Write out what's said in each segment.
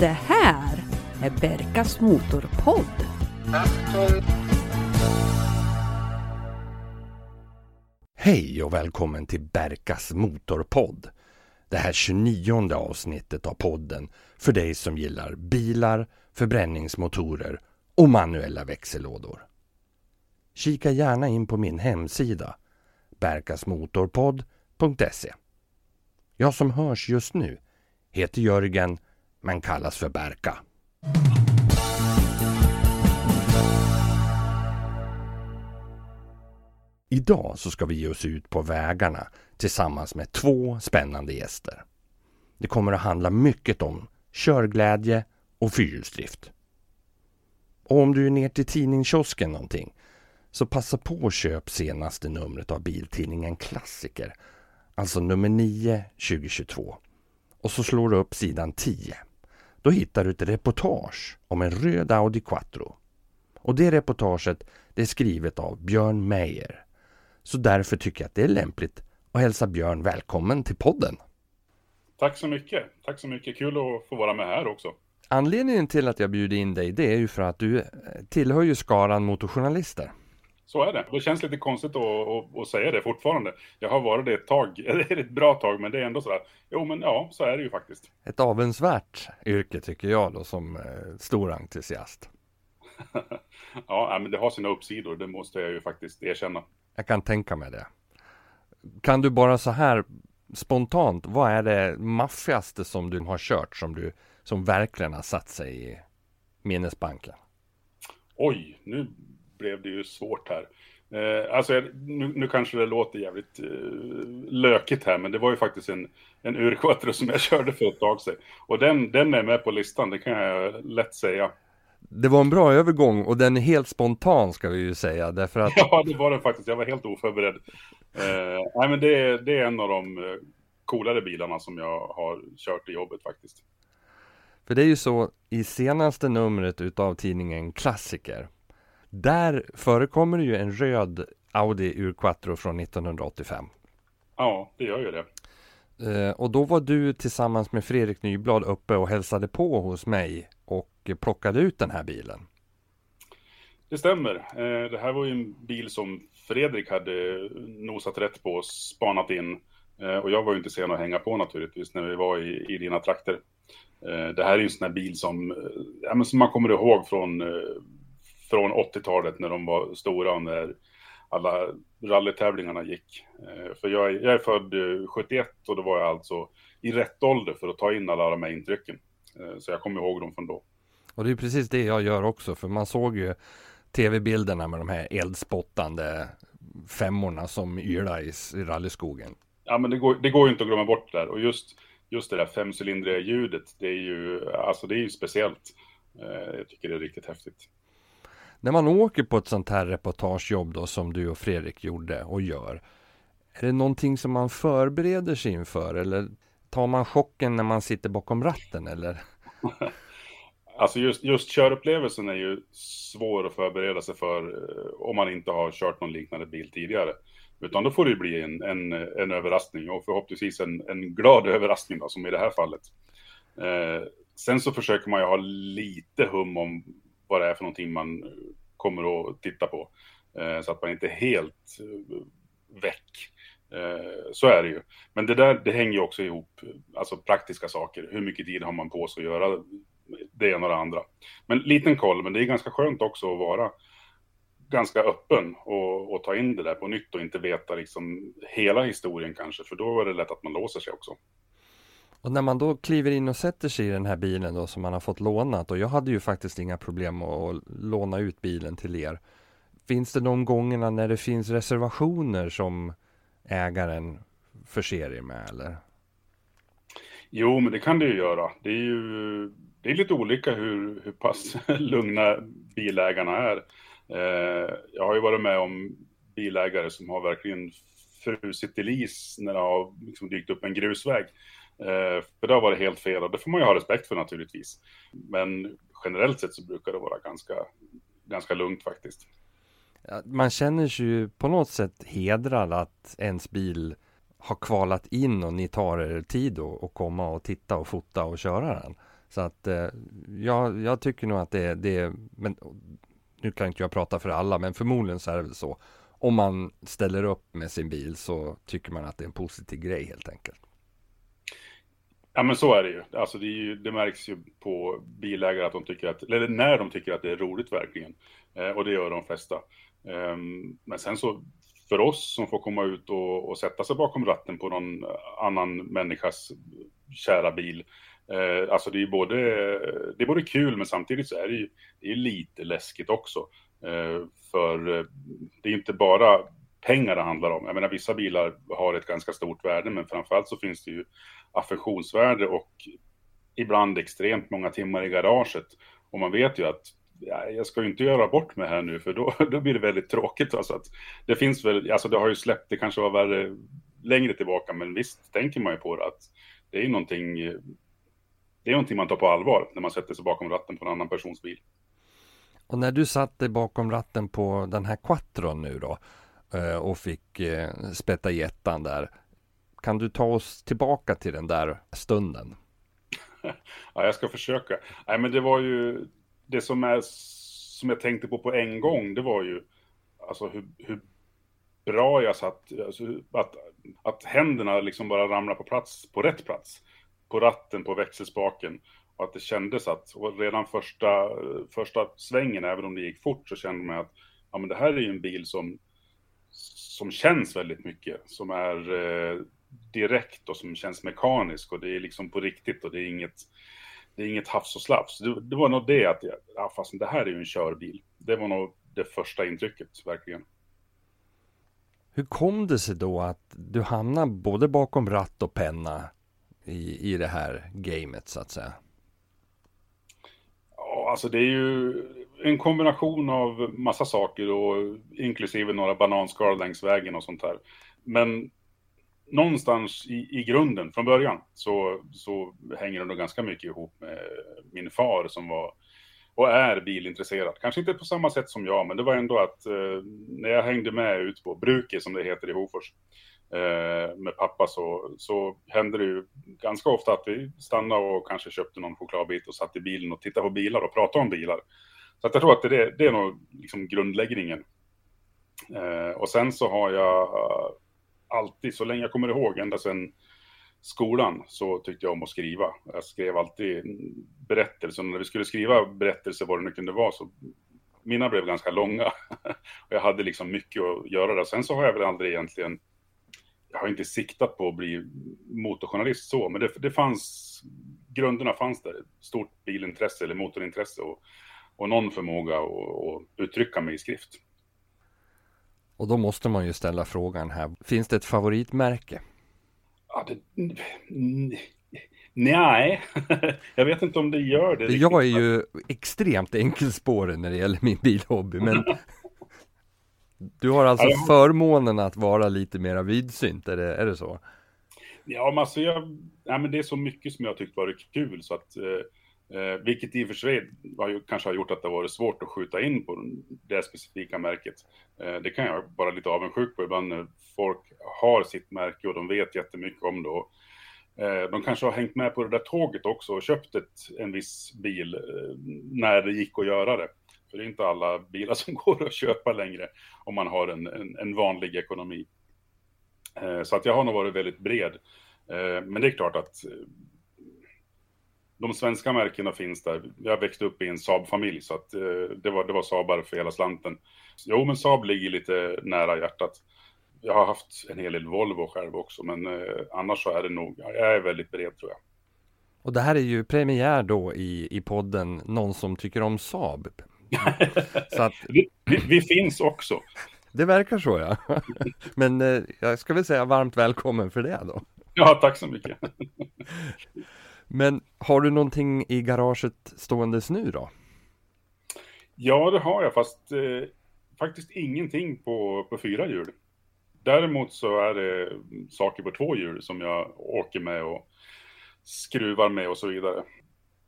Det här är Berkas Motorpodd. Hej och välkommen till Berkas Motorpodd. Det här 29 avsnittet av podden för dig som gillar bilar, förbränningsmotorer och manuella växellådor. Kika gärna in på min hemsida berkasmotorpodd.se. Jag som hörs just nu heter Jörgen men kallas för Berka. Idag så ska vi ge oss ut på vägarna tillsammans med två spännande gäster. Det kommer att handla mycket om körglädje och fyrhjulsdrift. Och om du är ner till tidningskiosken någonting så passa på att köp senaste numret av biltidningen Klassiker, alltså nummer 9 2022. Och så slår du upp sidan 10. Då hittar du ett reportage om en röd Audi Quattro. Och det reportaget det är skrivet av Björn Meijer. Så därför tycker jag att det är lämpligt att hälsa Björn välkommen till podden. Tack så mycket. Tack så mycket. Kul att få vara med här också. Anledningen till att jag bjuder in dig det är ju för att du tillhör ju skaran motorjournalister. Så är det. Det känns lite konstigt att, att, att, säga det fortfarande. Jag har varit det ett tag, det är ett bra tag, men det är ändå sådär. Jo, men ja, så är det ju faktiskt. Ett avundsvärt yrke tycker jag då som eh, stor entusiast. ja, men det har sina uppsidor, det måste jag ju faktiskt erkänna. Jag kan tänka mig det. Kan du bara så här spontant, vad är det maffigaste som du har kört som du som verkligen har satt sig i minnesbanken? Oj, nu blev det ju svårt här. Eh, alltså, nu, nu, kanske det låter jävligt eh, lökigt här, men det var ju faktiskt en, en urquattro som jag körde för ett tag sedan. Och den, den är med på listan, det kan jag lätt säga. Det var en bra övergång och den är helt spontan ska vi ju säga, därför att... Ja, det var den faktiskt. Jag var helt oförberedd. Eh, nej, men det, det är en av de eh, coolare bilarna som jag har kört i jobbet faktiskt. För det är ju så i senaste numret utav tidningen Klassiker där förekommer ju en röd Audi ur Quattro från 1985. Ja, det gör ju det. Eh, och då var du tillsammans med Fredrik Nyblad uppe och hälsade på hos mig och plockade ut den här bilen. Det stämmer. Eh, det här var ju en bil som Fredrik hade nosat rätt på och spanat in. Eh, och jag var ju inte sen att hänga på naturligtvis när vi var i, i dina trakter. Det här är ju en sån här bil som, ja, som man kommer ihåg från från 80-talet när de var stora, när alla rallytävlingarna gick. Eh, för jag är, jag är född 71 eh, och då var jag alltså i rätt ålder för att ta in alla de här intrycken. Eh, så jag kommer ihåg dem från då. Och det är precis det jag gör också, för man såg ju tv-bilderna med de här eldspottande femmorna som yrade i, i rallyskogen. Ja, men det går, det går ju inte att glömma bort det där. Och just, just det där femcylindriga ljudet, det är ju, alltså det är ju speciellt. Jag tycker det är riktigt häftigt. När man åker på ett sånt här reportagejobb då som du och Fredrik gjorde och gör. Är det någonting som man förbereder sig inför eller tar man chocken när man sitter bakom ratten eller? Alltså just, just körupplevelsen är ju svår att förbereda sig för eh, om man inte har kört någon liknande bil tidigare. Utan då får det ju bli en, en, en överraskning och förhoppningsvis en, en glad överraskning då, som i det här fallet. Eh, sen så försöker man ju ha lite hum om vad det är för någonting man eh, kommer att titta på. Eh, så att man inte är helt eh, väck. Eh, så är det ju. Men det där, det hänger ju också ihop, alltså praktiska saker. Hur mycket tid har man på sig att göra det ena och det andra. Men liten koll, men det är ganska skönt också att vara ganska öppen och, och, ta in det där på nytt och inte veta liksom hela historien kanske, för då är det lätt att man låser sig också. Och när man då kliver in och sätter sig i den här bilen då som man har fått lånat och jag hade ju faktiskt inga problem att låna ut bilen till er. Finns det de gångerna när det finns reservationer som ägaren förser er med eller? Jo, men det kan det ju göra. Det är ju det är lite olika hur, hur pass lugna bilägarna är. Eh, jag har ju varit med om bilägare som har verkligen frusit till is när det har liksom dykt upp en grusväg. Eh, för det har varit helt fel och det får man ju ha respekt för naturligtvis. Men generellt sett så brukar det vara ganska, ganska lugnt faktiskt. Man känner sig ju på något sätt hedrad att ens bil har kvalat in och ni tar er tid att komma och titta och fota och köra den. Så att eh, ja, jag tycker nog att det, det men nu kan inte jag prata för alla, men förmodligen så är det väl så. Om man ställer upp med sin bil så tycker man att det är en positiv grej helt enkelt. Ja men så är det ju. Alltså det, ju, det märks ju på bilägare att de tycker att, eller när de tycker att det är roligt verkligen. Eh, och det gör de flesta. Eh, men sen så, för oss som får komma ut och, och, sätta sig bakom ratten på någon annan människas kära bil. Eh, alltså det är både, det är både kul men samtidigt så är det ju det är lite läskigt också. Eh, för eh, det är inte bara pengar det handlar om. Jag menar vissa bilar har ett ganska stort värde men framförallt så finns det ju affektionsvärde och ibland extremt många timmar i garaget. Och man vet ju att ja, jag ska ju inte göra bort mig här nu för då, då blir det väldigt tråkigt. Alltså att det finns väl, alltså det har ju släppt, det kanske var värre längre tillbaka men visst tänker man ju på det att det är ju någonting, det är någonting man tar på allvar när man sätter sig bakom ratten på en annan persons bil. Och när du satt dig bakom ratten på den här Quattron nu då Eh, och fick eh, spätta jättan där. Kan du ta oss tillbaka till den där stunden? ja, jag ska försöka. Nej, men det var ju det som är som jag tänkte på på en gång. Det var ju alltså hur, hur bra jag satt, alltså, att, att händerna liksom bara ramlar på plats, på rätt plats. På ratten, på växelspaken. Och att det kändes att, och redan första, första svängen, även om det gick fort, så kände man att ja, men det här är ju en bil som, som känns väldigt mycket. Som är eh, direkt och som känns mekanisk och det är liksom på riktigt och det är inget, det är inget hafs och slafs. Det, det var nog det att, jag, ja fast det här är ju en körbil. Det var nog det första intrycket, verkligen. Hur kom det sig då att du hamnade både bakom ratt och penna i, i det här gamet så att säga? Ja, alltså det är ju en kombination av massa saker och inklusive några bananskal längs vägen och sånt här. Men någonstans i, i grunden från början så, så hänger det nog ganska mycket ihop med min far som var och är bilintresserad. Kanske inte på samma sätt som jag, men det var ändå att eh, när jag hängde med ut på bruket som det heter i Hofors eh, med pappa så, så hände det ju ganska ofta att vi stannade och kanske köpte någon chokladbit och satt i bilen och tittade på bilar och pratade om bilar. Så att jag tror att det, det är nog liksom grundläggningen. Eh, och sen så har jag eh, alltid, så länge jag kommer ihåg, ända sedan skolan så tyckte jag om att skriva. Jag skrev alltid berättelser. När vi skulle skriva berättelser, vad det nu kunde vara, så mina blev ganska långa. och jag hade liksom mycket att göra där. Sen så har jag väl aldrig egentligen, jag har inte siktat på att bli motorjournalist så, men det, det fanns, grunderna fanns där. Stort bilintresse eller motorintresse och, och någon förmåga att, uttrycka mig i skrift. Och då måste man ju ställa frågan här, finns det ett favoritmärke? Ja, det, nej, jag vet inte om det gör det. Jag är ju extremt enkelspårig när det gäller min bilhobby, men du har alltså förmånen att vara lite mera vidsynt, är det, är det så? Ja, men alltså jag, nej, men det är så mycket som jag tyckt varit kul så att eh, Eh, vilket i och för sig har, kanske har gjort att det har varit svårt att skjuta in på det specifika märket. Eh, det kan jag vara lite avundsjuk på ibland när folk har sitt märke och de vet jättemycket om det. Och, eh, de kanske har hängt med på det där tåget också och köpt ett, en viss bil eh, när det gick att göra det. För det är inte alla bilar som går att köpa längre om man har en, en, en vanlig ekonomi. Eh, så att jag har nog varit väldigt bred. Eh, men det är klart att eh, de svenska märkena finns där. Jag växte upp i en Saab-familj så att eh, det var, det var Saabar för hela slanten. Jo, men Saab ligger lite nära hjärtat. Jag har haft en hel del Volvo själv också, men eh, annars så är det nog, jag är väldigt bred tror jag. Och det här är ju premiär då i, i podden Någon som tycker om Saab. så att... vi, vi, vi finns också. Det verkar så ja. Men eh, jag ska väl säga varmt välkommen för det då. Ja, tack så mycket. Men har du någonting i garaget ståendes nu då? Ja, det har jag, fast eh, faktiskt ingenting på, på fyra hjul. Däremot så är det saker på två hjul som jag åker med och skruvar med och så vidare.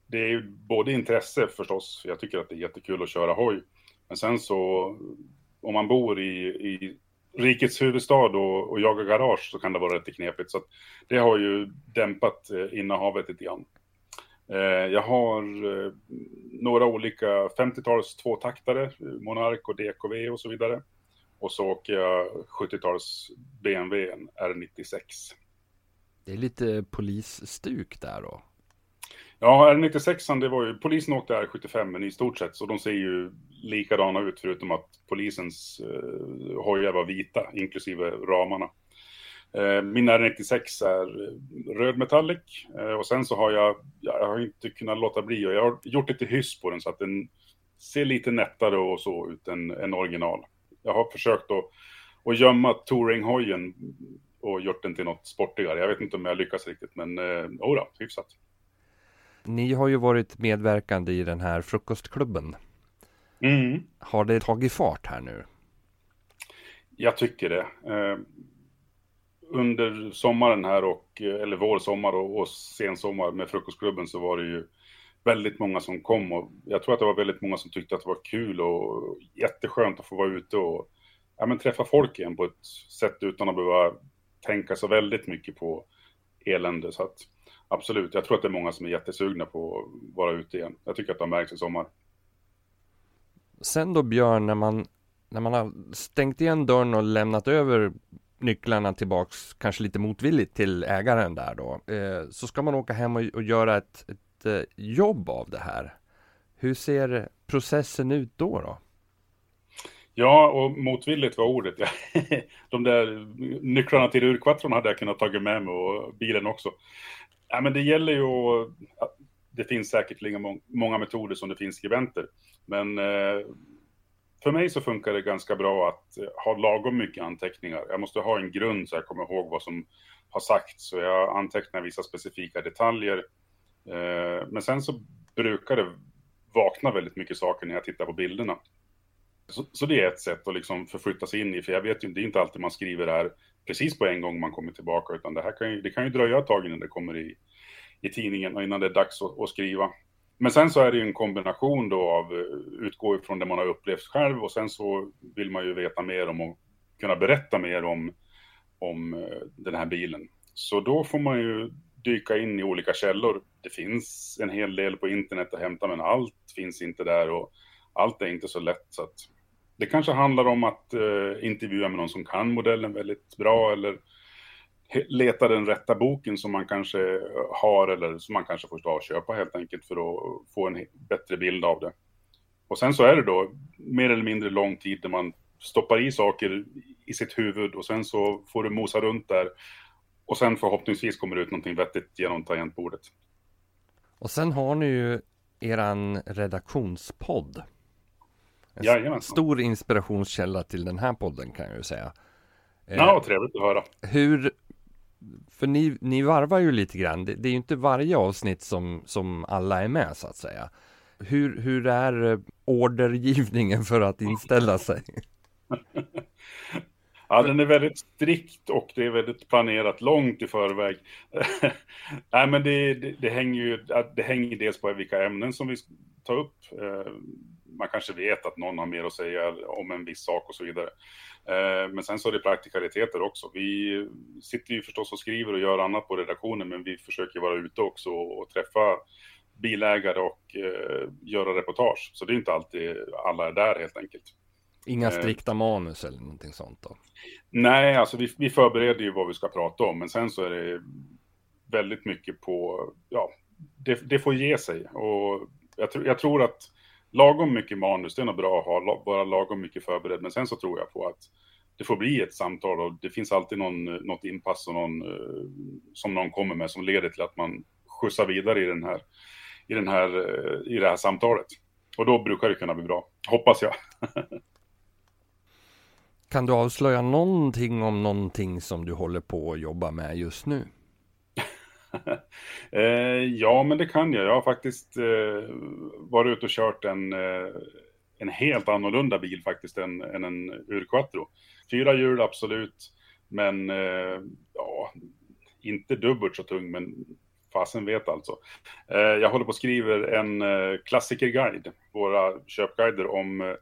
Det är ju både intresse förstås, jag tycker att det är jättekul att köra hoj. Men sen så, om man bor i, i rikets huvudstad och, och jaga garage så kan det vara lite knepigt. Så det har ju dämpat eh, innehavet lite grann. Eh, jag har eh, några olika 50-tals tvåtaktare, Monark och DKV och så vidare. Och så åker jag 70-tals BMW R96. Det är lite polisstuk där då? Ja, R96 det var ju, polisen åkte R75 men i stort sett så de ser ju likadana ut förutom att polisens eh, hojar var vita, inklusive ramarna. Eh, min R96 är eh, röd metallic eh, och sen så har jag, jag har inte kunnat låta bli och jag har gjort lite hyss på den så att den ser lite nättare och så ut än, än original. Jag har försökt att, att gömma touringhojen och gjort den till något sportigare. Jag vet inte om jag lyckas riktigt, men eh, då, hyfsat. Ni har ju varit medverkande i den här frukostklubben. Mm. Har det tagit fart här nu? Jag tycker det. Eh, under sommaren här och, eller vår sommar och, och sensommar med frukostklubben så var det ju väldigt många som kom och jag tror att det var väldigt många som tyckte att det var kul och jätteskönt att få vara ute och ja, men träffa folk igen på ett sätt utan att behöva tänka så väldigt mycket på elände. Så att absolut, jag tror att det är många som är jättesugna på att vara ute igen. Jag tycker att det har märkts i sommar. Sen då Björn, när man, när man har stängt igen dörren och lämnat över nycklarna tillbaks, kanske lite motvilligt till ägaren där då, eh, så ska man åka hem och, och göra ett, ett eh, jobb av det här. Hur ser processen ut då? då? Ja, och motvilligt var ordet. De där nycklarna till urkvattron hade jag kunnat tagit med mig och bilen också. Ja, men det gäller ju att det finns säkert lika många metoder som det finns skribenter. Men eh, för mig så funkar det ganska bra att eh, ha lagom mycket anteckningar. Jag måste ha en grund så jag kommer ihåg vad som har sagts. Så jag antecknar vissa specifika detaljer. Eh, men sen så brukar det vakna väldigt mycket saker när jag tittar på bilderna. Så, så, det är ett sätt att liksom förflytta sig in i, för jag vet ju, det är inte alltid man skriver det här precis på en gång man kommer tillbaka, utan det här kan ju, det kan ju dröja ett tag innan det kommer i, i tidningen och innan det är dags att, att skriva. Men sen så är det ju en kombination då av eh, utgå ifrån det man har upplevt själv och sen så vill man ju veta mer om och kunna berätta mer om, om eh, den här bilen. Så då får man ju dyka in i olika källor. Det finns en hel del på internet att hämta, men allt finns inte där och allt är inte så lätt. Så att det kanske handlar om att eh, intervjua med någon som kan modellen väldigt bra eller leta den rätta boken som man kanske har eller som man kanske får stå och köpa helt enkelt för att få en bättre bild av det. Och sen så är det då mer eller mindre lång tid där man stoppar i saker i sitt huvud och sen så får du mosa runt där och sen förhoppningsvis kommer det ut någonting vettigt genom tangentbordet. Och sen har ni ju eran redaktionspodd. En Jajamensan. stor inspirationskälla till den här podden kan jag ju säga. Ja, eh, trevligt att höra. Hur, för ni, ni varvar ju lite grann. Det, det, är ju inte varje avsnitt som, som alla är med så att säga. Hur, hur är eh, ordergivningen för att inställa sig? Ja, den är väldigt strikt och det är väldigt planerat långt i förväg. Nej, men det, det, det, hänger ju det hänger dels på vilka ämnen som vi tar upp. Man kanske vet att någon har mer att säga om en viss sak och så vidare. Eh, men sen så är det praktikaliteter också. Vi sitter ju förstås och skriver och gör annat på redaktionen, men vi försöker vara ute också och träffa bilägare och eh, göra reportage. Så det är inte alltid alla är där helt enkelt. Inga eh, strikta manus eller någonting sånt då? Nej, alltså vi, vi förbereder ju vad vi ska prata om, men sen så är det väldigt mycket på, ja, det, det får ge sig. Och jag, tr jag tror att lagom mycket manus, det är nog bra att ha, bara lagom mycket förberedd, men sen så tror jag på att det får bli ett samtal och det finns alltid någon, något inpass och någon, eh, som någon kommer med som leder till att man skjutsar vidare i, den här, i, den här, eh, i det här samtalet. Och då brukar det kunna bli bra, hoppas jag. kan du avslöja någonting om någonting som du håller på att jobba med just nu? Eh, ja, men det kan jag. Jag har faktiskt eh, varit ute och kört en, eh, en helt annorlunda bil faktiskt än, än en urquattro. Fyra hjul absolut, men eh, ja, inte dubbelt så tung, men fasen vet alltså. Eh, jag håller på och skriver en eh, klassikerguide, våra köpguider om eh,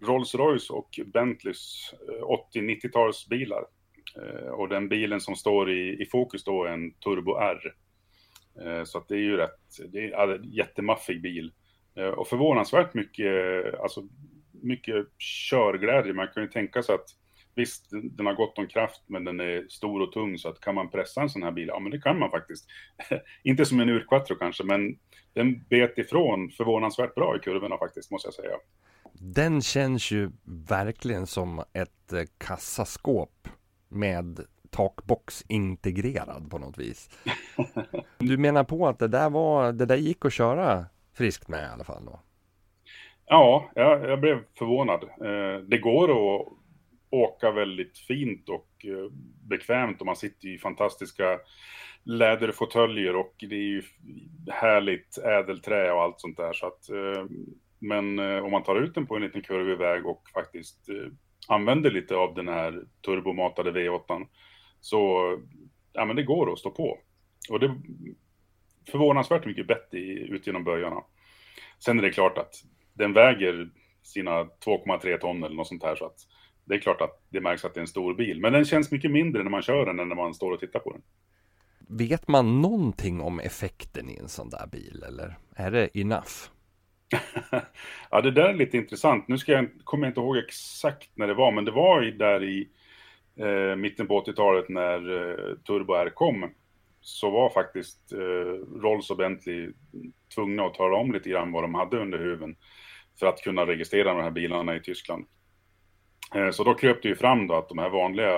Rolls-Royce och Bentleys eh, 80-90-talsbilar. Eh, och den bilen som står i, i fokus då är en Turbo R. Eh, så att det är ju rätt, det är en jättemaffig bil. Eh, och förvånansvärt mycket, alltså mycket körglädje. Man kan ju tänka sig att visst, den har gott om kraft, men den är stor och tung, så att kan man pressa en sån här bil? Ja, men det kan man faktiskt. Inte som en urquattro kanske, men den bet ifrån förvånansvärt bra i kurvorna faktiskt, måste jag säga. Den känns ju verkligen som ett eh, kassaskåp med takbox integrerad på något vis. Du menar på att det där var, det där gick att köra friskt med i alla fall då? Ja, jag, jag blev förvånad. Eh, det går att åka väldigt fint och eh, bekvämt och man sitter i fantastiska läderfåtöljer och det är ju härligt ädelträ och allt sånt där. Så att, eh, men eh, om man tar ut den på en liten kurvig väg och faktiskt eh, använder lite av den här turbomatade V8 så ja, men det går att stå på. Och det är förvånansvärt mycket bett ut genom böjarna. Sen är det klart att den väger sina 2,3 ton eller något sånt här. Så att det är klart att det märks att det är en stor bil. Men den känns mycket mindre när man kör den än när man står och tittar på den. Vet man någonting om effekten i en sån där bil eller är det enough? ja, det där är lite intressant. Nu ska jag, kommer jag inte ihåg exakt när det var, men det var där i eh, mitten på 80-talet när eh, Turbo R kom så var faktiskt eh, Rolls och Bentley tvungna att tala om lite grann vad de hade under huven för att kunna registrera de här bilarna i Tyskland. Eh, så då kröp det ju fram då att de här vanliga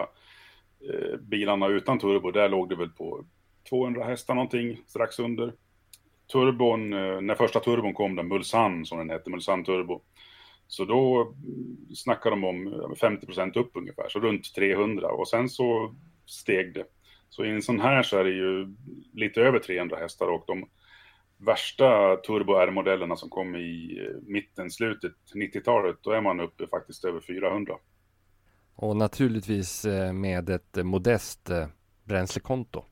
eh, bilarna utan turbo, där låg det väl på 200 hästar någonting, strax under. Turbon, eh, när första turbon kom, den Mulsan som den hette, Mulsan Turbo, så då snackar de om 50 procent upp ungefär, så runt 300 och sen så steg det. Så i en sån här så är det ju lite över 300 hästar och de värsta Turbo R-modellerna som kom i eh, mitten, slutet 90-talet, då är man uppe faktiskt över 400. Och naturligtvis eh, med ett modest eh, bränslekonto.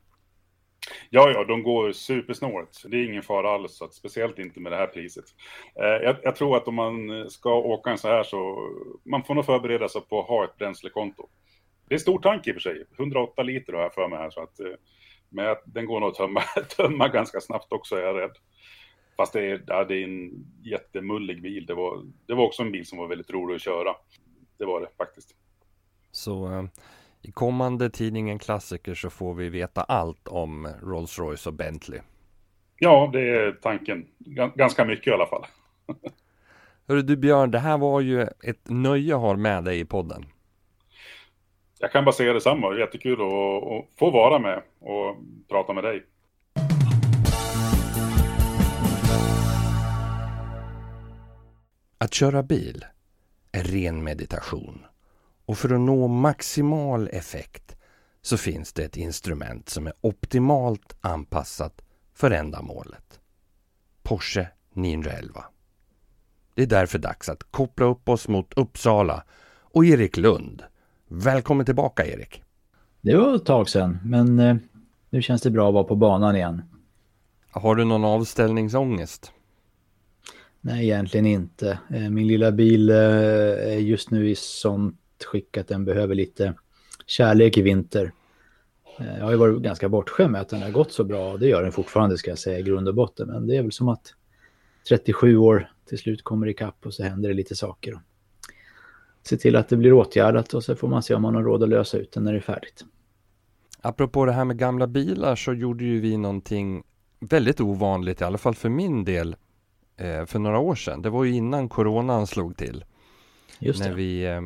Ja, ja, de går supersnålt. Det är ingen fara alls, att, speciellt inte med det här priset. Eh, jag, jag, tror att om man ska åka en så här så man får nog förbereda sig på att ha ett bränslekonto. Det är stor tank i och för sig, 108 liter har jag för mig här, så att, eh, men den går nog att tömma, tömma ganska snabbt också är jag rädd. Fast det är, ja, det är en jättemullig bil. Det var, det var också en bil som var väldigt rolig att köra. Det var det faktiskt. Så eh, i kommande tidningen Klassiker så får vi veta allt om Rolls-Royce och Bentley. Ja, det är tanken. Ganska mycket i alla fall. Hörru du Björn, det här var ju ett nöje att ha med dig i podden. Jag kan bara säga detsamma. Jättekul att, att få vara med och prata med dig. Att köra bil är ren meditation. Och för att nå maximal effekt så finns det ett instrument som är optimalt anpassat för ändamålet. Porsche 911. Det är därför dags att koppla upp oss mot Uppsala och Erik Lund. Välkommen tillbaka Erik! Det var ett tag sedan, men eh, nu känns det bra att vara på banan igen. Har du någon avställningsångest? Nej, egentligen inte. Eh, min lilla bil eh, är just nu i sånt skick att den behöver lite kärlek i vinter. Jag har ju varit ganska bortskämd med att den har gått så bra. Det gör den fortfarande ska jag säga i grund och botten. Men det är väl som att 37 år till slut kommer ikapp och så händer det lite saker. Se till att det blir åtgärdat och så får man se om man har råd att lösa ut den när det är färdigt. Apropå det här med gamla bilar så gjorde ju vi någonting väldigt ovanligt, i alla fall för min del, eh, för några år sedan. Det var ju innan coronan slog till. Just när det. vi eh,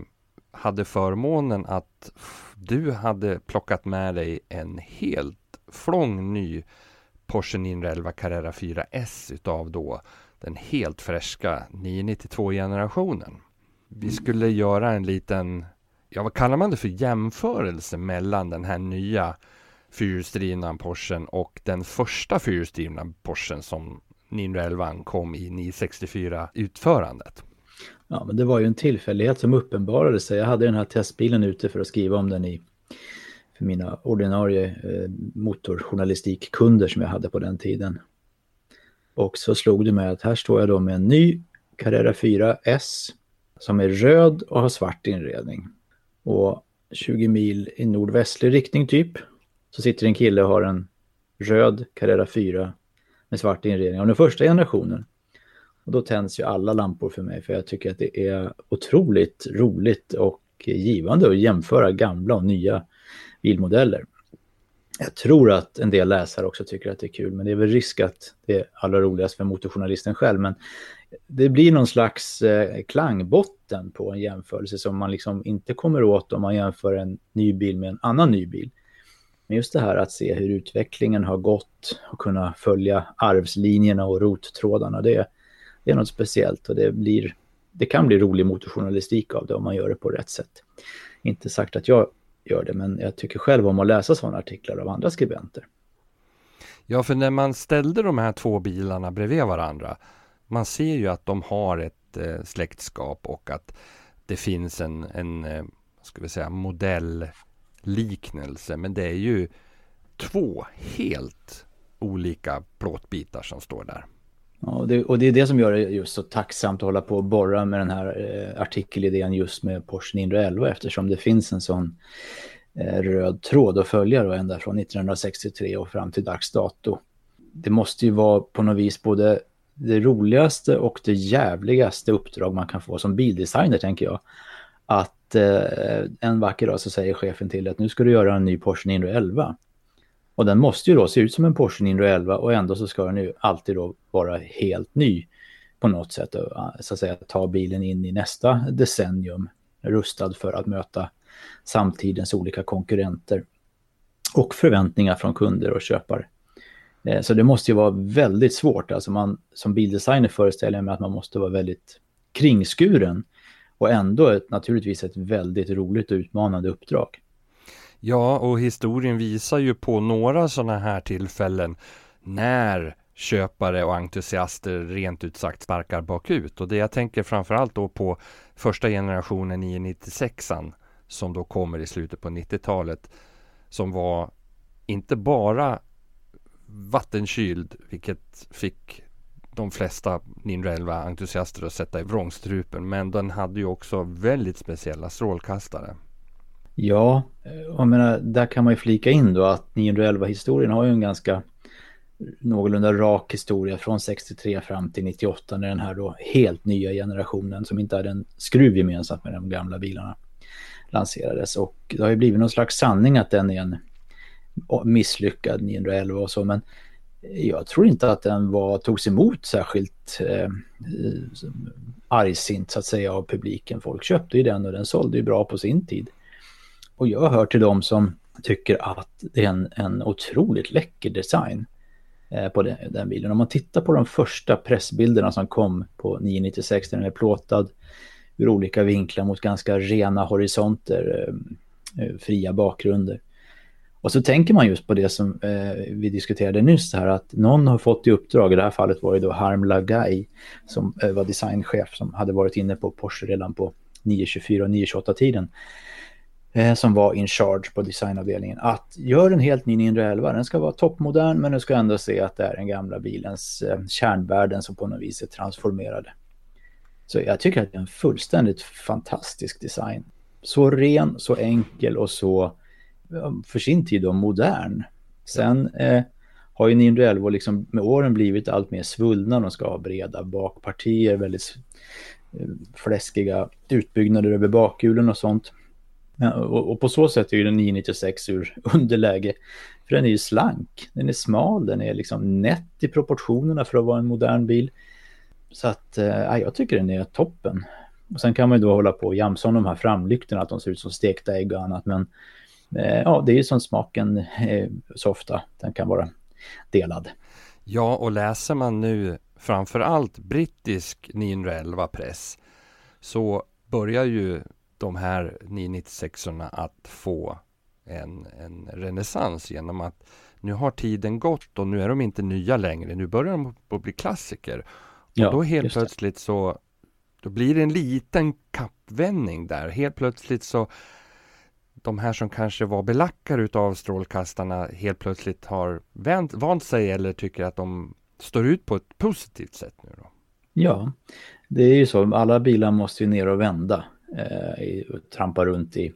hade förmånen att du hade plockat med dig en helt flång ny Porsche 911 Carrera 4S utav då den helt färska 992-generationen. Vi mm. skulle göra en liten, ja vad kallar man det för jämförelse mellan den här nya fyrhjulsdrivna Porschen och den första fyrhjulsdrivna Porschen som 911 kom i 964 utförandet. Ja, men det var ju en tillfällighet som uppenbarade sig. Jag hade den här testbilen ute för att skriva om den i för mina ordinarie eh, motorjournalistikkunder som jag hade på den tiden. Och så slog det mig att här står jag då med en ny Carrera 4 S som är röd och har svart inredning. Och 20 mil i nordvästlig riktning typ så sitter en kille och har en röd Carrera 4 med svart inredning av den första generationen. Och då tänds ju alla lampor för mig för jag tycker att det är otroligt roligt och givande att jämföra gamla och nya bilmodeller. Jag tror att en del läsare också tycker att det är kul, men det är väl risk att det är allra roligast för motorjournalisten själv. Men det blir någon slags eh, klangbotten på en jämförelse som man liksom inte kommer åt om man jämför en ny bil med en annan ny bil. Men just det här att se hur utvecklingen har gått och kunna följa arvslinjerna och rottrådarna, det, det är något speciellt och det, blir, det kan bli rolig motorjournalistik av det om man gör det på rätt sätt. Inte sagt att jag gör det, men jag tycker själv om att läsa sådana artiklar av andra skribenter. Ja, för när man ställde de här två bilarna bredvid varandra, man ser ju att de har ett eh, släktskap och att det finns en, en eh, ska vi säga, modellliknelse. Men det är ju två helt olika plåtbitar som står där. Ja, och det, och det är det som gör det just så tacksamt att hålla på och borra med den här eh, artikelidén just med Porsche 911 eftersom det finns en sån eh, röd tråd att följa då ända från 1963 och fram till dags dato. Det måste ju vara på något vis både det roligaste och det jävligaste uppdrag man kan få som bildesigner tänker jag. Att eh, en vacker dag så säger chefen till att nu ska du göra en ny Porsche 911. Och den måste ju då se ut som en Porsche 911 och ändå så ska den ju alltid då vara helt ny på något sätt. Och, så att säga ta bilen in i nästa decennium rustad för att möta samtidens olika konkurrenter och förväntningar från kunder och köpare. Eh, så det måste ju vara väldigt svårt. Alltså man, som bildesigner föreställer jag mig att man måste vara väldigt kringskuren och ändå ett, naturligtvis ett väldigt roligt och utmanande uppdrag. Ja, och historien visar ju på några sådana här tillfällen när köpare och entusiaster rent ut sagt sparkar bakut. Och det jag tänker framförallt då på första generationen 996an som då kommer i slutet på 90-talet som var inte bara vattenkyld, vilket fick de flesta 911 entusiaster att sätta i vrångstrupen. Men den hade ju också väldigt speciella strålkastare. Ja, Eh, jag menar, där kan man ju flika in då att 911-historien har ju en ganska någorlunda rak historia från 63 fram till 98 när den här då helt nya generationen som inte hade en skruv gemensamt med de gamla bilarna lanserades. Och det har ju blivit någon slags sanning att den är en misslyckad 911 och så, men jag tror inte att den var, togs emot särskilt eh, argsint så att säga av publiken. Folk köpte ju den och den sålde ju bra på sin tid. Och jag hör till dem som tycker att det är en, en otroligt läcker design eh, på den, den, bilen. Om man tittar på de första pressbilderna som kom på 996, den är plåtad ur olika vinklar mot ganska rena horisonter, eh, eh, fria bakgrunder. Och så tänker man just på det som eh, vi diskuterade nyss här, att någon har fått i uppdrag, i det här fallet var det då Harm Lagai som eh, var designchef som hade varit inne på Porsche redan på 924 och 928 tiden eh, som var in charge på designavdelningen, att gör en helt ny 911, den ska vara toppmodern men du ska ändå se att det är den gamla bilens eh, kärnvärden som på något vis är transformerade. Så jag tycker att det är en fullständigt fantastisk design. Så ren, så enkel och så för sin tid då modern. Sen eh, har ju 911 liksom med åren blivit allt mer svullna. De ska ha breda bakpartier, väldigt eh, fläskiga utbyggnader över bakhjulen och sånt. Och, och, på så sätt är ju den 996 ur underläge. För den är ju slank, den är smal, den är liksom nätt i proportionerna för att vara en modern bil. Så att eh, jag tycker den är toppen. Och sen kan man ju då hålla på och jamsa om de här framlyktorna, att de ser ut som stekta ägg och annat. Men eh, ja, det är ju som smaken eh, så ofta, den kan vara delad. Ja, och läser man nu framför allt brittisk 911 press så börjar ju de här 996orna att få en, en renässans genom att nu har tiden gått och nu är de inte nya längre. Nu börjar de att bli klassiker. Ja, och då helt plötsligt så då blir det en liten kappvändning där. Helt plötsligt så de här som kanske var belackare utav strålkastarna helt plötsligt har vänt, vant sig eller tycker att de står ut på ett positivt sätt nu då? Ja, det är ju så. Alla bilar måste ju ner och vända eh, trampa runt i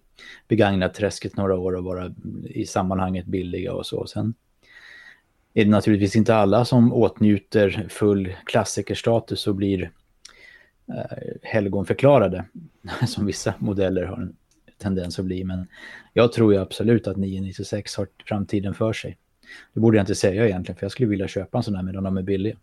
begagnat träsket några år och vara i sammanhanget billiga och så. Sen är det naturligtvis inte alla som åtnjuter full klassikerstatus och blir eh, helgonförklarade, som vissa modeller har en tendens att bli. Men jag tror ju absolut att 996 har framtiden för sig. Det borde jag inte säga egentligen, för jag skulle vilja köpa en sån här medan de är billiga.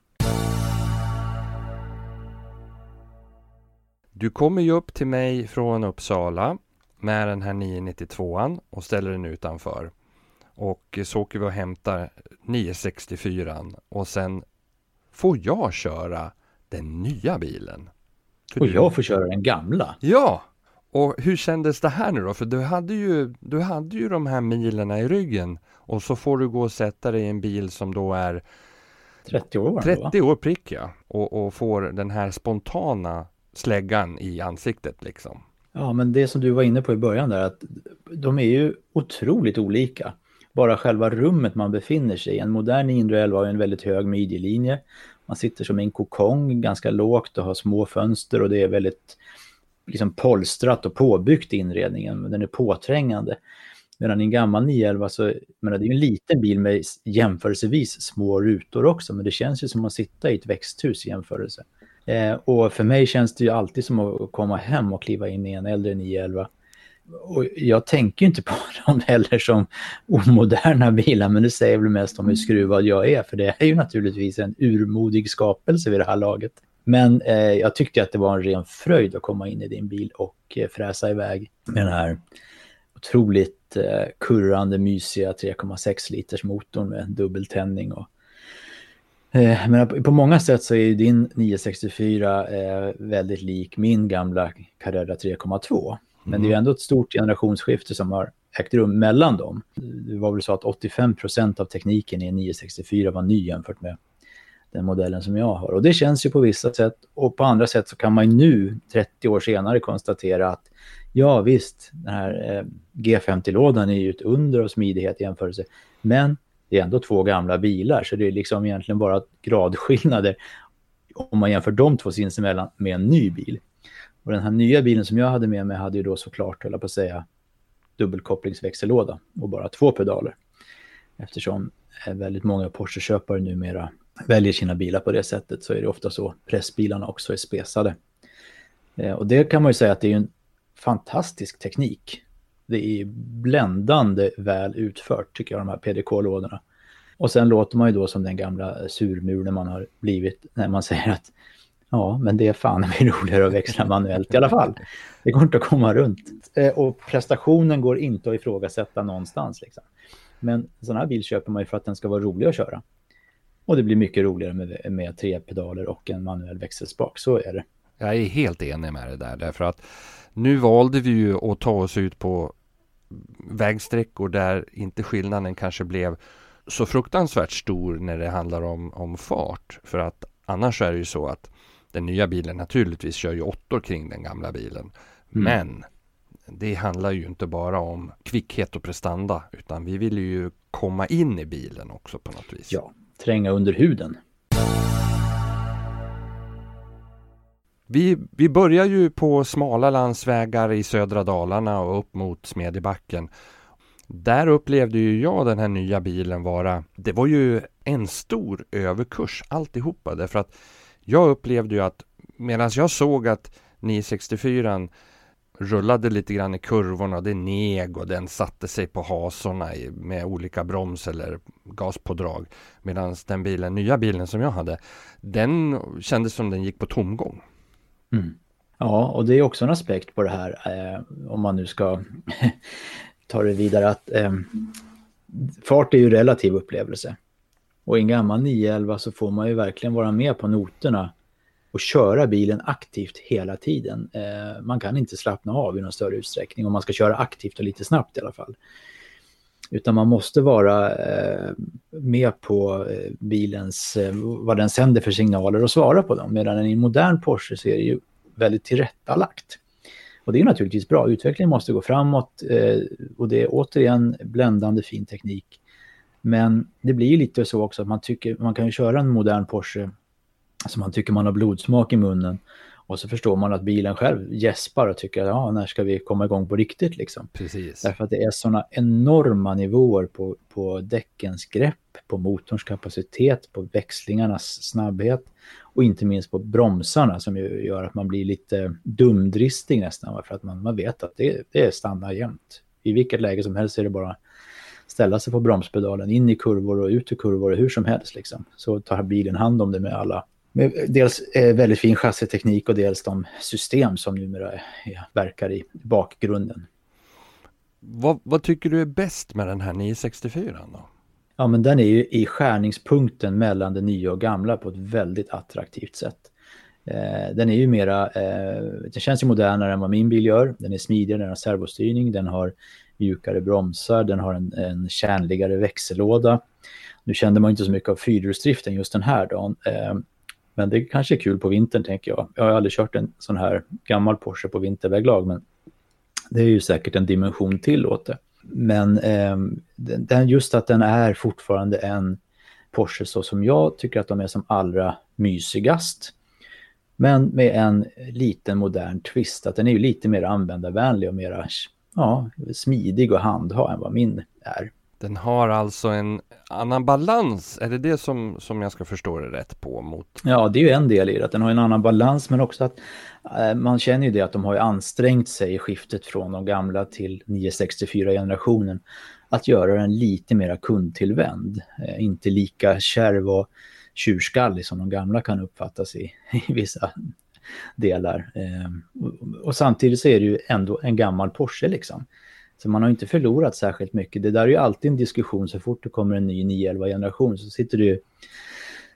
Du kommer ju upp till mig från Uppsala med den här 992an och ställer den utanför. Och så åker vi och hämtar 964 och sen får jag köra den nya bilen. och jag får köra den gamla? Ja! Och hur kändes det här nu då? För du hade ju, du hade ju de här milerna i ryggen och så får du gå och sätta dig i en bil som då är 30 år? 30 år prick ja. Och, och får den här spontana släggan i ansiktet liksom. Ja, men det som du var inne på i början där, att de är ju otroligt olika. Bara själva rummet man befinner sig i. En modern 911 har en väldigt hög midjelinje. Man sitter som i en kokong ganska lågt och har små fönster och det är väldigt liksom polstrat och påbyggt i inredningen. Men den är påträngande. Medan i en gammal 911 så, menar, det är en liten bil med jämförelsevis små rutor också, men det känns ju som att sitta i ett växthus i jämförelse. Eh, och för mig känns det ju alltid som att komma hem och kliva in i en äldre 911. Och jag tänker inte på dem heller som omoderna bilar, men det säger väl mest om hur skruvad jag är, för det är ju naturligtvis en urmodig skapelse vid det här laget. Men eh, jag tyckte att det var en ren fröjd att komma in i din bil och eh, fräsa iväg med den här otroligt eh, kurrande, mysiga 3,6 liters motorn med dubbeltändning och men på många sätt så är din 964 eh, väldigt lik min gamla Carrera 3,2. Men mm. det är ändå ett stort generationsskifte som har ägt rum mellan dem. Det var väl så att 85 procent av tekniken i 964 var ny jämfört med den modellen som jag har. Och det känns ju på vissa sätt och på andra sätt så kan man ju nu, 30 år senare, konstatera att ja visst, den här eh, G50-lådan är ju ett under av smidighet i jämförelse. Men det är ändå två gamla bilar, så det är liksom egentligen bara gradskillnader om man jämför de två sinsemellan med en ny bil. Och den här nya bilen som jag hade med mig hade ju då såklart, höll på att säga, dubbelkopplingsväxellåda och bara två pedaler. Eftersom eh, väldigt många Porsche-köpare numera väljer sina bilar på det sättet så är det ofta så pressbilarna också är spesade. Eh, och det kan man ju säga att det är en fantastisk teknik det är bländande väl utfört tycker jag, de här PDK-lådorna. Och sen låter man ju då som den gamla surmulen man har blivit när man säger att ja, men det är fan roligare att växla manuellt i alla fall. Det går inte att komma runt. Eh, och prestationen går inte att ifrågasätta någonstans. Liksom. Men en sån här bil köper man ju för att den ska vara rolig att köra. Och det blir mycket roligare med, med tre pedaler och en manuell växelspak, så är det. Jag är helt enig med det där, därför att nu valde vi ju att ta oss ut på vägsträckor där inte skillnaden kanske blev så fruktansvärt stor när det handlar om, om fart. För att annars är det ju så att den nya bilen naturligtvis kör ju åttor kring den gamla bilen. Mm. Men det handlar ju inte bara om kvickhet och prestanda utan vi vill ju komma in i bilen också på något vis. Ja, tränga under huden. Vi, vi börjar ju på smala landsvägar i södra Dalarna och upp mot Smedjebacken. Där upplevde ju jag den här nya bilen vara, det var ju en stor överkurs alltihopa därför att jag upplevde ju att medan jag såg att 964 rullade lite grann i kurvorna, det neg och den satte sig på hasorna med olika broms eller gaspådrag. Medan den bilen, nya bilen som jag hade, den kändes som den gick på tomgång. Mm. Ja, och det är också en aspekt på det här, eh, om man nu ska ta det vidare, att eh, fart är ju relativ upplevelse. Och i en gammal 911 så får man ju verkligen vara med på noterna och köra bilen aktivt hela tiden. Eh, man kan inte slappna av i någon större utsträckning om man ska köra aktivt och lite snabbt i alla fall. Utan man måste vara eh, med på eh, bilens, eh, vad den sänder för signaler och svara på dem. Medan i en modern Porsche så är det ju väldigt tillrättalagt. Och det är naturligtvis bra, utvecklingen måste gå framåt eh, och det är återigen bländande fin teknik. Men det blir ju lite så också att man tycker, man kan ju köra en modern Porsche som man tycker man har blodsmak i munnen och så förstår man att bilen själv gäspar och tycker ja, när ska vi komma igång på riktigt liksom. Precis. Därför att det är sådana enorma nivåer på, på däckens grepp på motorns kapacitet, på växlingarnas snabbhet och inte minst på bromsarna som gör att man blir lite dumdristig nästan för att man, man vet att det, det stannar jämt. I vilket läge som helst är det bara ställa sig på bromspedalen in i kurvor och ut ur kurvor hur som helst liksom. Så tar bilen hand om det med alla med dels eh, väldigt fin chassiteknik och dels de system som numera är, verkar i bakgrunden. Vad, vad, tycker du är bäst med den här 964 då? Ja, men den är ju i skärningspunkten mellan det nya och gamla på ett väldigt attraktivt sätt. Eh, den är ju mera, eh, den känns ju modernare än vad min bil gör. Den är smidigare, den har servostyrning, den har mjukare bromsar, den har en, en kärnligare växellåda. Nu kände man inte så mycket av fyrhjulsdriften just den här dagen. Eh, men det kanske är kul på vintern tänker jag. Jag har aldrig kört en sån här gammal Porsche på vinterväglag, men det är ju säkert en dimension till åt det. Men eh, den, just att den är fortfarande en Porsche så som jag tycker att de är som allra mysigast. Men med en liten modern twist, att den är ju lite mer användarvänlig och mer ja, smidig att handha än vad min är. Den har alltså en annan balans, är det det som, som jag ska förstå det rätt på? Mot... Ja, det är ju en del i det, att den har en annan balans, men också att eh, man känner ju det att de har ansträngt sig i skiftet från de gamla till 964-generationen att göra den lite mera kundtillvänd, eh, inte lika kärv och tjurskallig som de gamla kan uppfattas i, i vissa delar. Eh, och, och, samtidigt så är det ju ändå en gammal Porsche liksom. Så man har inte förlorat särskilt mycket. Det där är ju alltid en diskussion så fort det kommer en ny 911-generation så sitter det ju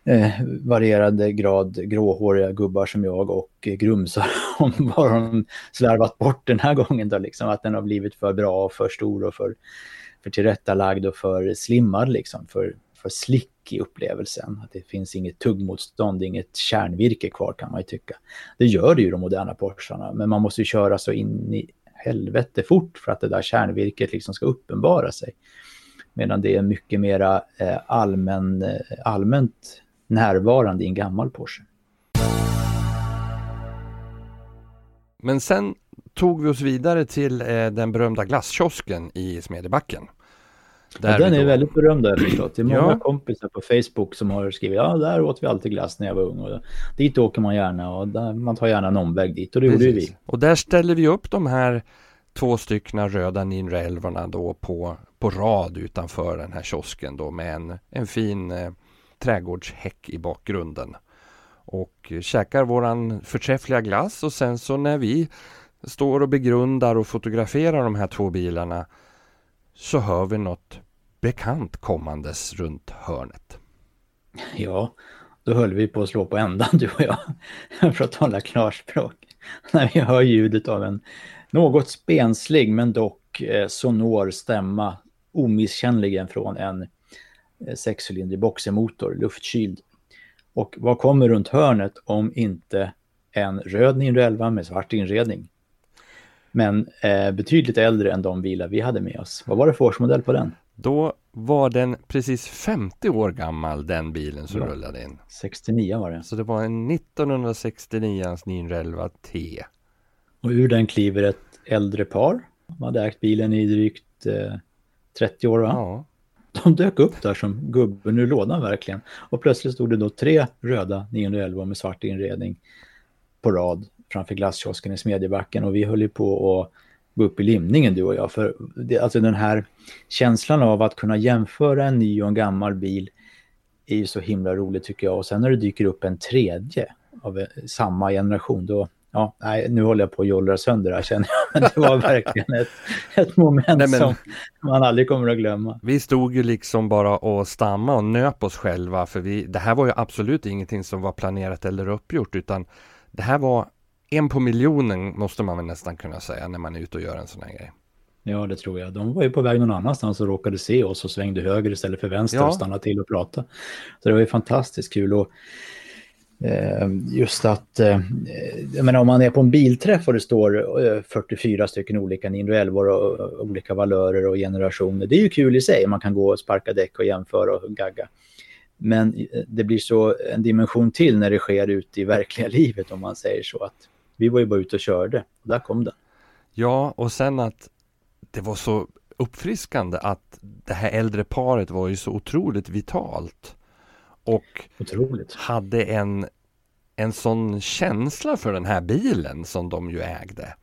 eh, varierande grad gråhåriga gubbar som jag och eh, grumsar om vad de slarvat bort den här gången då liksom. Att den har blivit för bra och för stor och för, för tillrättalagd och för slimmad liksom. För, för slick i upplevelsen. Att det finns inget tuggmotstånd, inget kärnvirke kvar kan man ju tycka. Det gör det ju de moderna Porscharna, men man måste ju köra så in i helvete fort för att det där kärnvirket liksom ska uppenbara sig. Medan det är mycket mera eh, allmän, eh, allmänt närvarande i en gammal Porsche. Men sen tog vi oss vidare till eh, den berömda glasskiosken i Smedjebacken. Ja, den är väldigt berömd jag förstått. Det är många ja. kompisar på Facebook som har skrivit ja, där åt vi alltid glass när jag var ung. Och dit åker man gärna och där, man tar gärna en omväg dit och det Precis. gjorde vi. Och där ställer vi upp de här två stycken röda ninraelvorna då på, på rad utanför den här kiosken då med en, en fin eh, trädgårdshäck i bakgrunden. Och käkar våran förträffliga glass och sen så när vi står och begrundar och fotograferar de här två bilarna så hör vi något bekant kommandes runt hörnet. Ja, då höll vi på att slå på ändan du och jag, för att tala klarspråk. När vi hör ljudet av en något spenslig men dock eh, sonor stämma, omisskännligen från en eh, sexcylindrig boxermotor, luftkyld. Och vad kommer runt hörnet om inte en röd 911 med svart inredning? Men eh, betydligt äldre än de bilar vi hade med oss. Vad var det för årsmodell på den? Då var den precis 50 år gammal den bilen som ja. rullade in. 69 var det. Så det var en 1969 911 T. Och ur den kliver ett äldre par. De hade ägt bilen i drygt eh, 30 år va? Ja. De dök upp där som gubben ur lådan verkligen. Och plötsligt stod det då tre röda 911 med svart inredning på rad framför glasskiosken i Smedjebacken och vi höll ju på att gå upp i limningen du och jag. För det, alltså den här känslan av att kunna jämföra en ny och en gammal bil är ju så himla roligt tycker jag. Och sen när det dyker upp en tredje av samma generation, då, ja, nej, nu håller jag på att jollra sönder här känner jag. Men det var verkligen ett, ett moment nej, men, som man aldrig kommer att glömma. Vi stod ju liksom bara och stamma och nöp oss själva för vi, det här var ju absolut ingenting som var planerat eller uppgjort utan det här var en på miljonen måste man väl nästan kunna säga när man är ute och gör en sån här grej. Ja, det tror jag. De var ju på väg någon annanstans och råkade se oss och svängde höger istället för vänster ja. och stannade till och pratade. Så det var ju fantastiskt kul. Och, eh, just att, eh, jag menar om man är på en bilträff och det står eh, 44 stycken olika 911 och, och olika valörer och generationer. Det är ju kul i sig. Man kan gå och sparka däck och jämföra och gagga. Men eh, det blir så en dimension till när det sker ute i verkliga livet om man säger så. att vi var ju bara ute och körde och där kom den. Ja, och sen att det var så uppfriskande att det här äldre paret var ju så otroligt vitalt. Och Otroligt. hade en, en sån känsla för den här bilen som de ju ägde.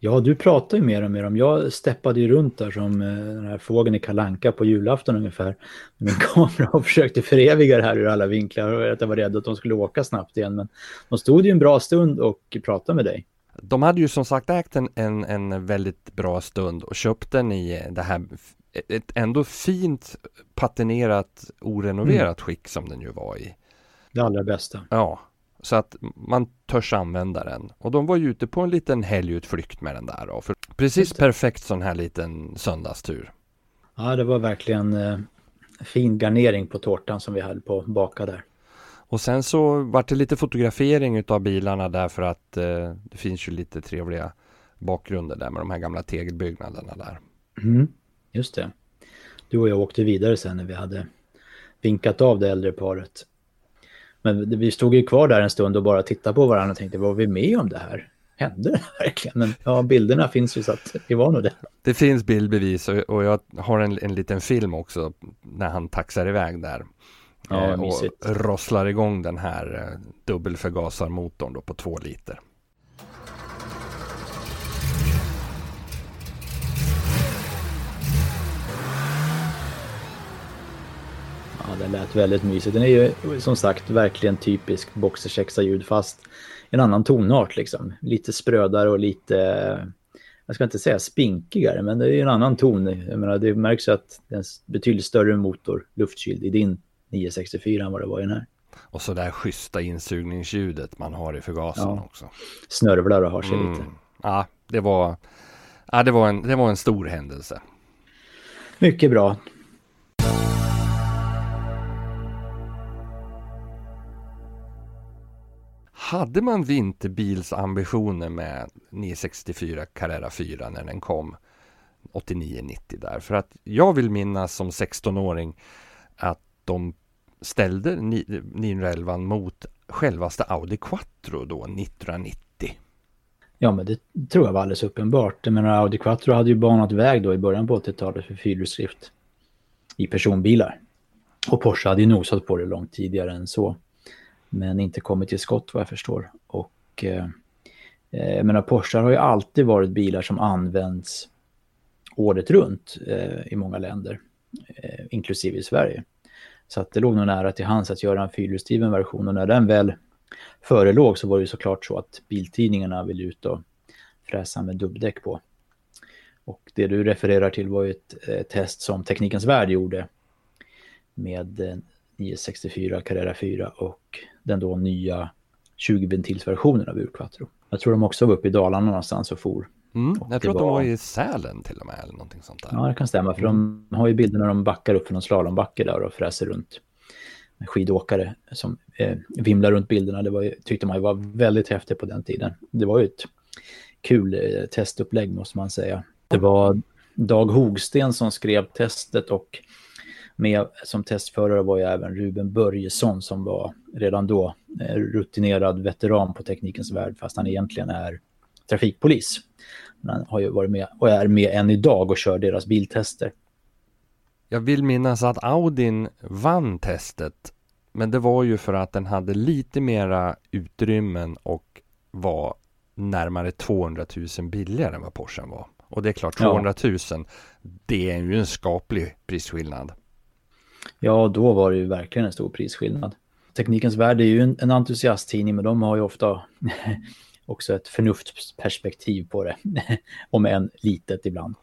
Ja, du pratar ju mer och mer om, jag steppade ju runt där som eh, den här fågeln i Kalanka på julafton ungefär. Med min kamera och försökte föreviga det här ur alla vinklar och att jag var rädd att de skulle åka snabbt igen. Men de stod ju en bra stund och pratade med dig. De hade ju som sagt ägt en, en, en väldigt bra stund och köpt den i det här ett ändå fint patinerat orenoverat skick som den ju var i. Det allra bästa. Ja, så att man törs använda den. Och de var ju ute på en liten helgutflykt med den där. Då, för precis perfekt sån här liten söndagstur. Ja, det var verkligen eh, fin garnering på tårtan som vi höll på baka där. Och sen så vart det lite fotografering utav bilarna därför att eh, det finns ju lite trevliga bakgrunder där med de här gamla tegelbyggnaderna där. Mm, just det. Du och jag åkte vidare sen när vi hade vinkat av det äldre paret. Men vi stod ju kvar där en stund och bara tittade på varandra och tänkte, var vi med om det här? Hände det verkligen? Men ja, bilderna finns ju så att vi var nog det. Det finns bildbevis och, och jag har en, en liten film också när han taxar iväg där. Ja, eh, mysigt. och rosslar igång den här eh, dubbelförgasarmotorn då på två liter. Ja, det lät väldigt mysigt. Den är ju som sagt verkligen typisk boxersexa-ljud fast en annan tonart liksom. Lite sprödare och lite, jag ska inte säga spinkigare, men det är en annan ton. Jag menar, det märks ju att det är en betydligt större motor, luftkyld, i din 964 än vad det var i den här. Och så där schyssta insugningsljudet man har i förgasaren Ja. också. Snörvlar och har sig Mm. lite. Ja, det var, ja, det var en, det var en stor händelse. Mycket bra. Hade man vinterbilsambitioner med 964 Carrera 4 när den kom 89-90 där? För att jag vill minnas som 16-åring att de ställde 911 mot självaste Audi Quattro då 1990. Ja, men det tror jag var alldeles uppenbart. Jag menar, Audi Quattro hade ju banat väg då i början på 80-talet för fyrhjulsdrift i personbilar. Och Porsche hade ju nosat på det långt tidigare än så. Men inte kommit till skott vad jag förstår. Och eh, eh, jag menar, Porsche har ju alltid varit bilar som används året runt eh, i många länder, eh, inklusive i Sverige. Så att det låg nog nära till hands att göra en fyrhjulsdriven version och när den väl förelåg så var det ju såklart så att biltidningarna ville ut och fräsa med dubbdäck på. Och det du refererar till var ju ett eh, test som Teknikens Värld gjorde med eh, 964 Carrera 4 och den då nya 20-ventilsversionen av Urquattro. Jag tror de också var uppe i Dalarna någonstans och for. Mm, Och jag tror att de var- i Sälen till och med eller någonting sånt där. Ja, det kan stämma för de har ju bilder när de backar upp för någon slalombacke där och fräser runt. Skidåkare som eh, vimlar runt bilderna. Det var ju, tyckte man ju var väldigt häftigt på den tiden. Det var ju ett kul eh, testupplägg måste man säga. Det var Dag Hogsten som skrev testet och med som testförare var ju även Ruben Börjesson som var redan då eh, rutinerad veteran på Teknikens Värld fast han egentligen är trafikpolis. Men han har ju varit med och är med än idag och kör deras biltester. Jag vill minnas att Audin vann testet. Men det var ju för att den hade lite mera utrymmen och var närmare 200 000 billigare än vad Porschen var. Och det är klart, Ja. 200 000, det är ju en skaplig prisskillnad. Ja, då var det ju verkligen en stor prisskillnad. Teknikens Värld är ju en, en entusiasttidning, men de har ju ofta också ett förnuftsperspektiv på det. Om än litet ibland.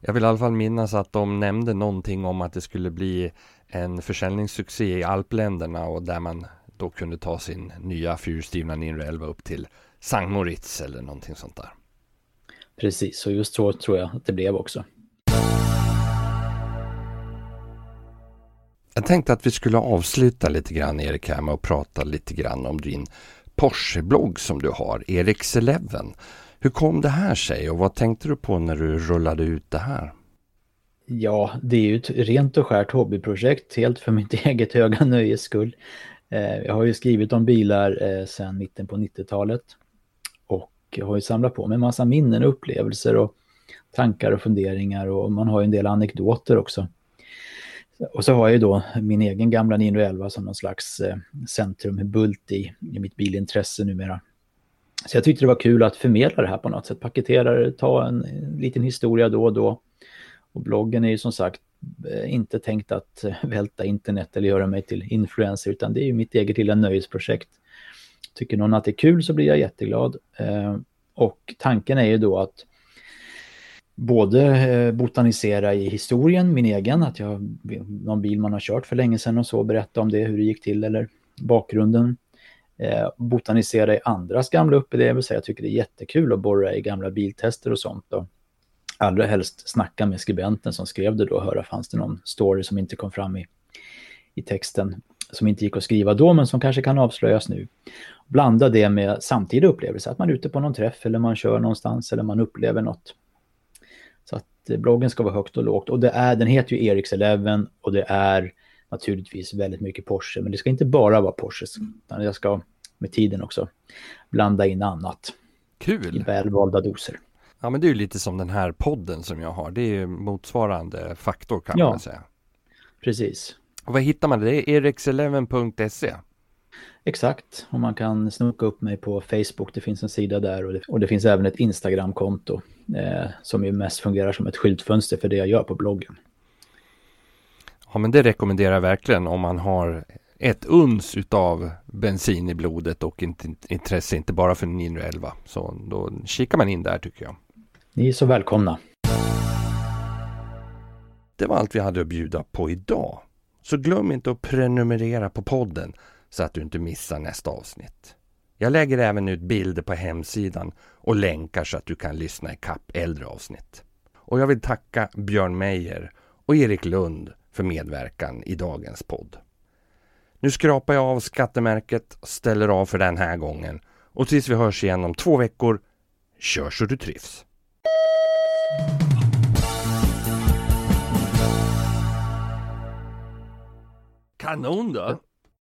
Jag vill i alla fall minnas att de nämnde någonting om att det skulle bli en försäljningssuccé i alpländerna och där man då kunde ta sin nya fyrhjulsdrivna 911 upp till Sankt Moritz eller någonting sånt där. Precis, och just så tror jag att det blev också. Jag tänkte att vi skulle avsluta lite grann Erik här med att prata lite grann om din Porsche-blogg som du har, Eriks Eleven. Hur kom det här sig och vad tänkte du på när du rullade ut det här? Ja, det är ju ett rent och skärt hobbyprojekt, helt för mitt eget höga nöjes skull. Eh, jag har ju skrivit om bilar eh, sedan mitten på 90-talet och jag har ju samlat på mig en massa minnen och upplevelser och tankar och funderingar och man har ju en del anekdoter också. Och så har jag ju då min egen gamla 911 som någon slags eh, centrumbult i, i mitt bilintresse numera. Så jag tyckte det var kul att förmedla det här på något sätt, paketera det, ta en, en liten historia då och då. Och bloggen är ju som sagt eh, inte tänkt att eh, välta internet eller göra mig till influencer, utan det är ju mitt eget lilla nöjesprojekt. Tycker någon att det är kul så blir jag jätteglad. Eh, och tanken är ju då att både eh, botanisera i historien, min egen, att jag någon bil man har kört för länge sedan och så, berätta om det, hur det gick till eller bakgrunden. Eh, botanisera i andras gamla upplevelser, jag tycker det är jättekul att borra i gamla biltester och sånt. Då. allra helst snacka med skribenten som skrev det då och höra fanns det någon story som inte kom fram i, i texten som inte gick att skriva då men som kanske kan avslöjas nu. Blanda det med samtida upplevelser, att man är ute på någon träff eller man kör någonstans eller man upplever något. Bloggen ska vara högt och lågt och det är, den heter ju Eriks Eleven och det är naturligtvis väldigt mycket Porsche men det ska inte bara vara Porsches utan jag ska med tiden också blanda in annat. Kul! I välvalda doser. Ja men det är ju lite som den här podden som jag har. Det är ju motsvarande faktor kan ja, man säga. Precis. Och vad hittar man? Det är erix11.se. Exakt, och man kan snoka upp mig på Facebook. Det finns en sida där och det, och det finns även ett Instagram-konto eh, som ju mest fungerar som ett skyltfönster för det jag gör på bloggen. Ja men det rekommenderar jag verkligen om man har ett uns utav bensin i blodet och intresse inte bara för 911. Så då kikar man in där tycker jag. Ni är så välkomna. Det var allt vi hade att bjuda på idag. Så glöm inte att prenumerera på podden så att du inte missar nästa avsnitt. Jag lägger även ut bilder på hemsidan och länkar så att du kan lyssna i kapp äldre avsnitt. Och jag vill tacka Björn Meijer och Erik Lund för medverkan i dagens podd. Nu skrapar jag av skattemärket, ställer av för den här gången och tills vi hörs igen om två veckor, kör så du trivs. Kanon då!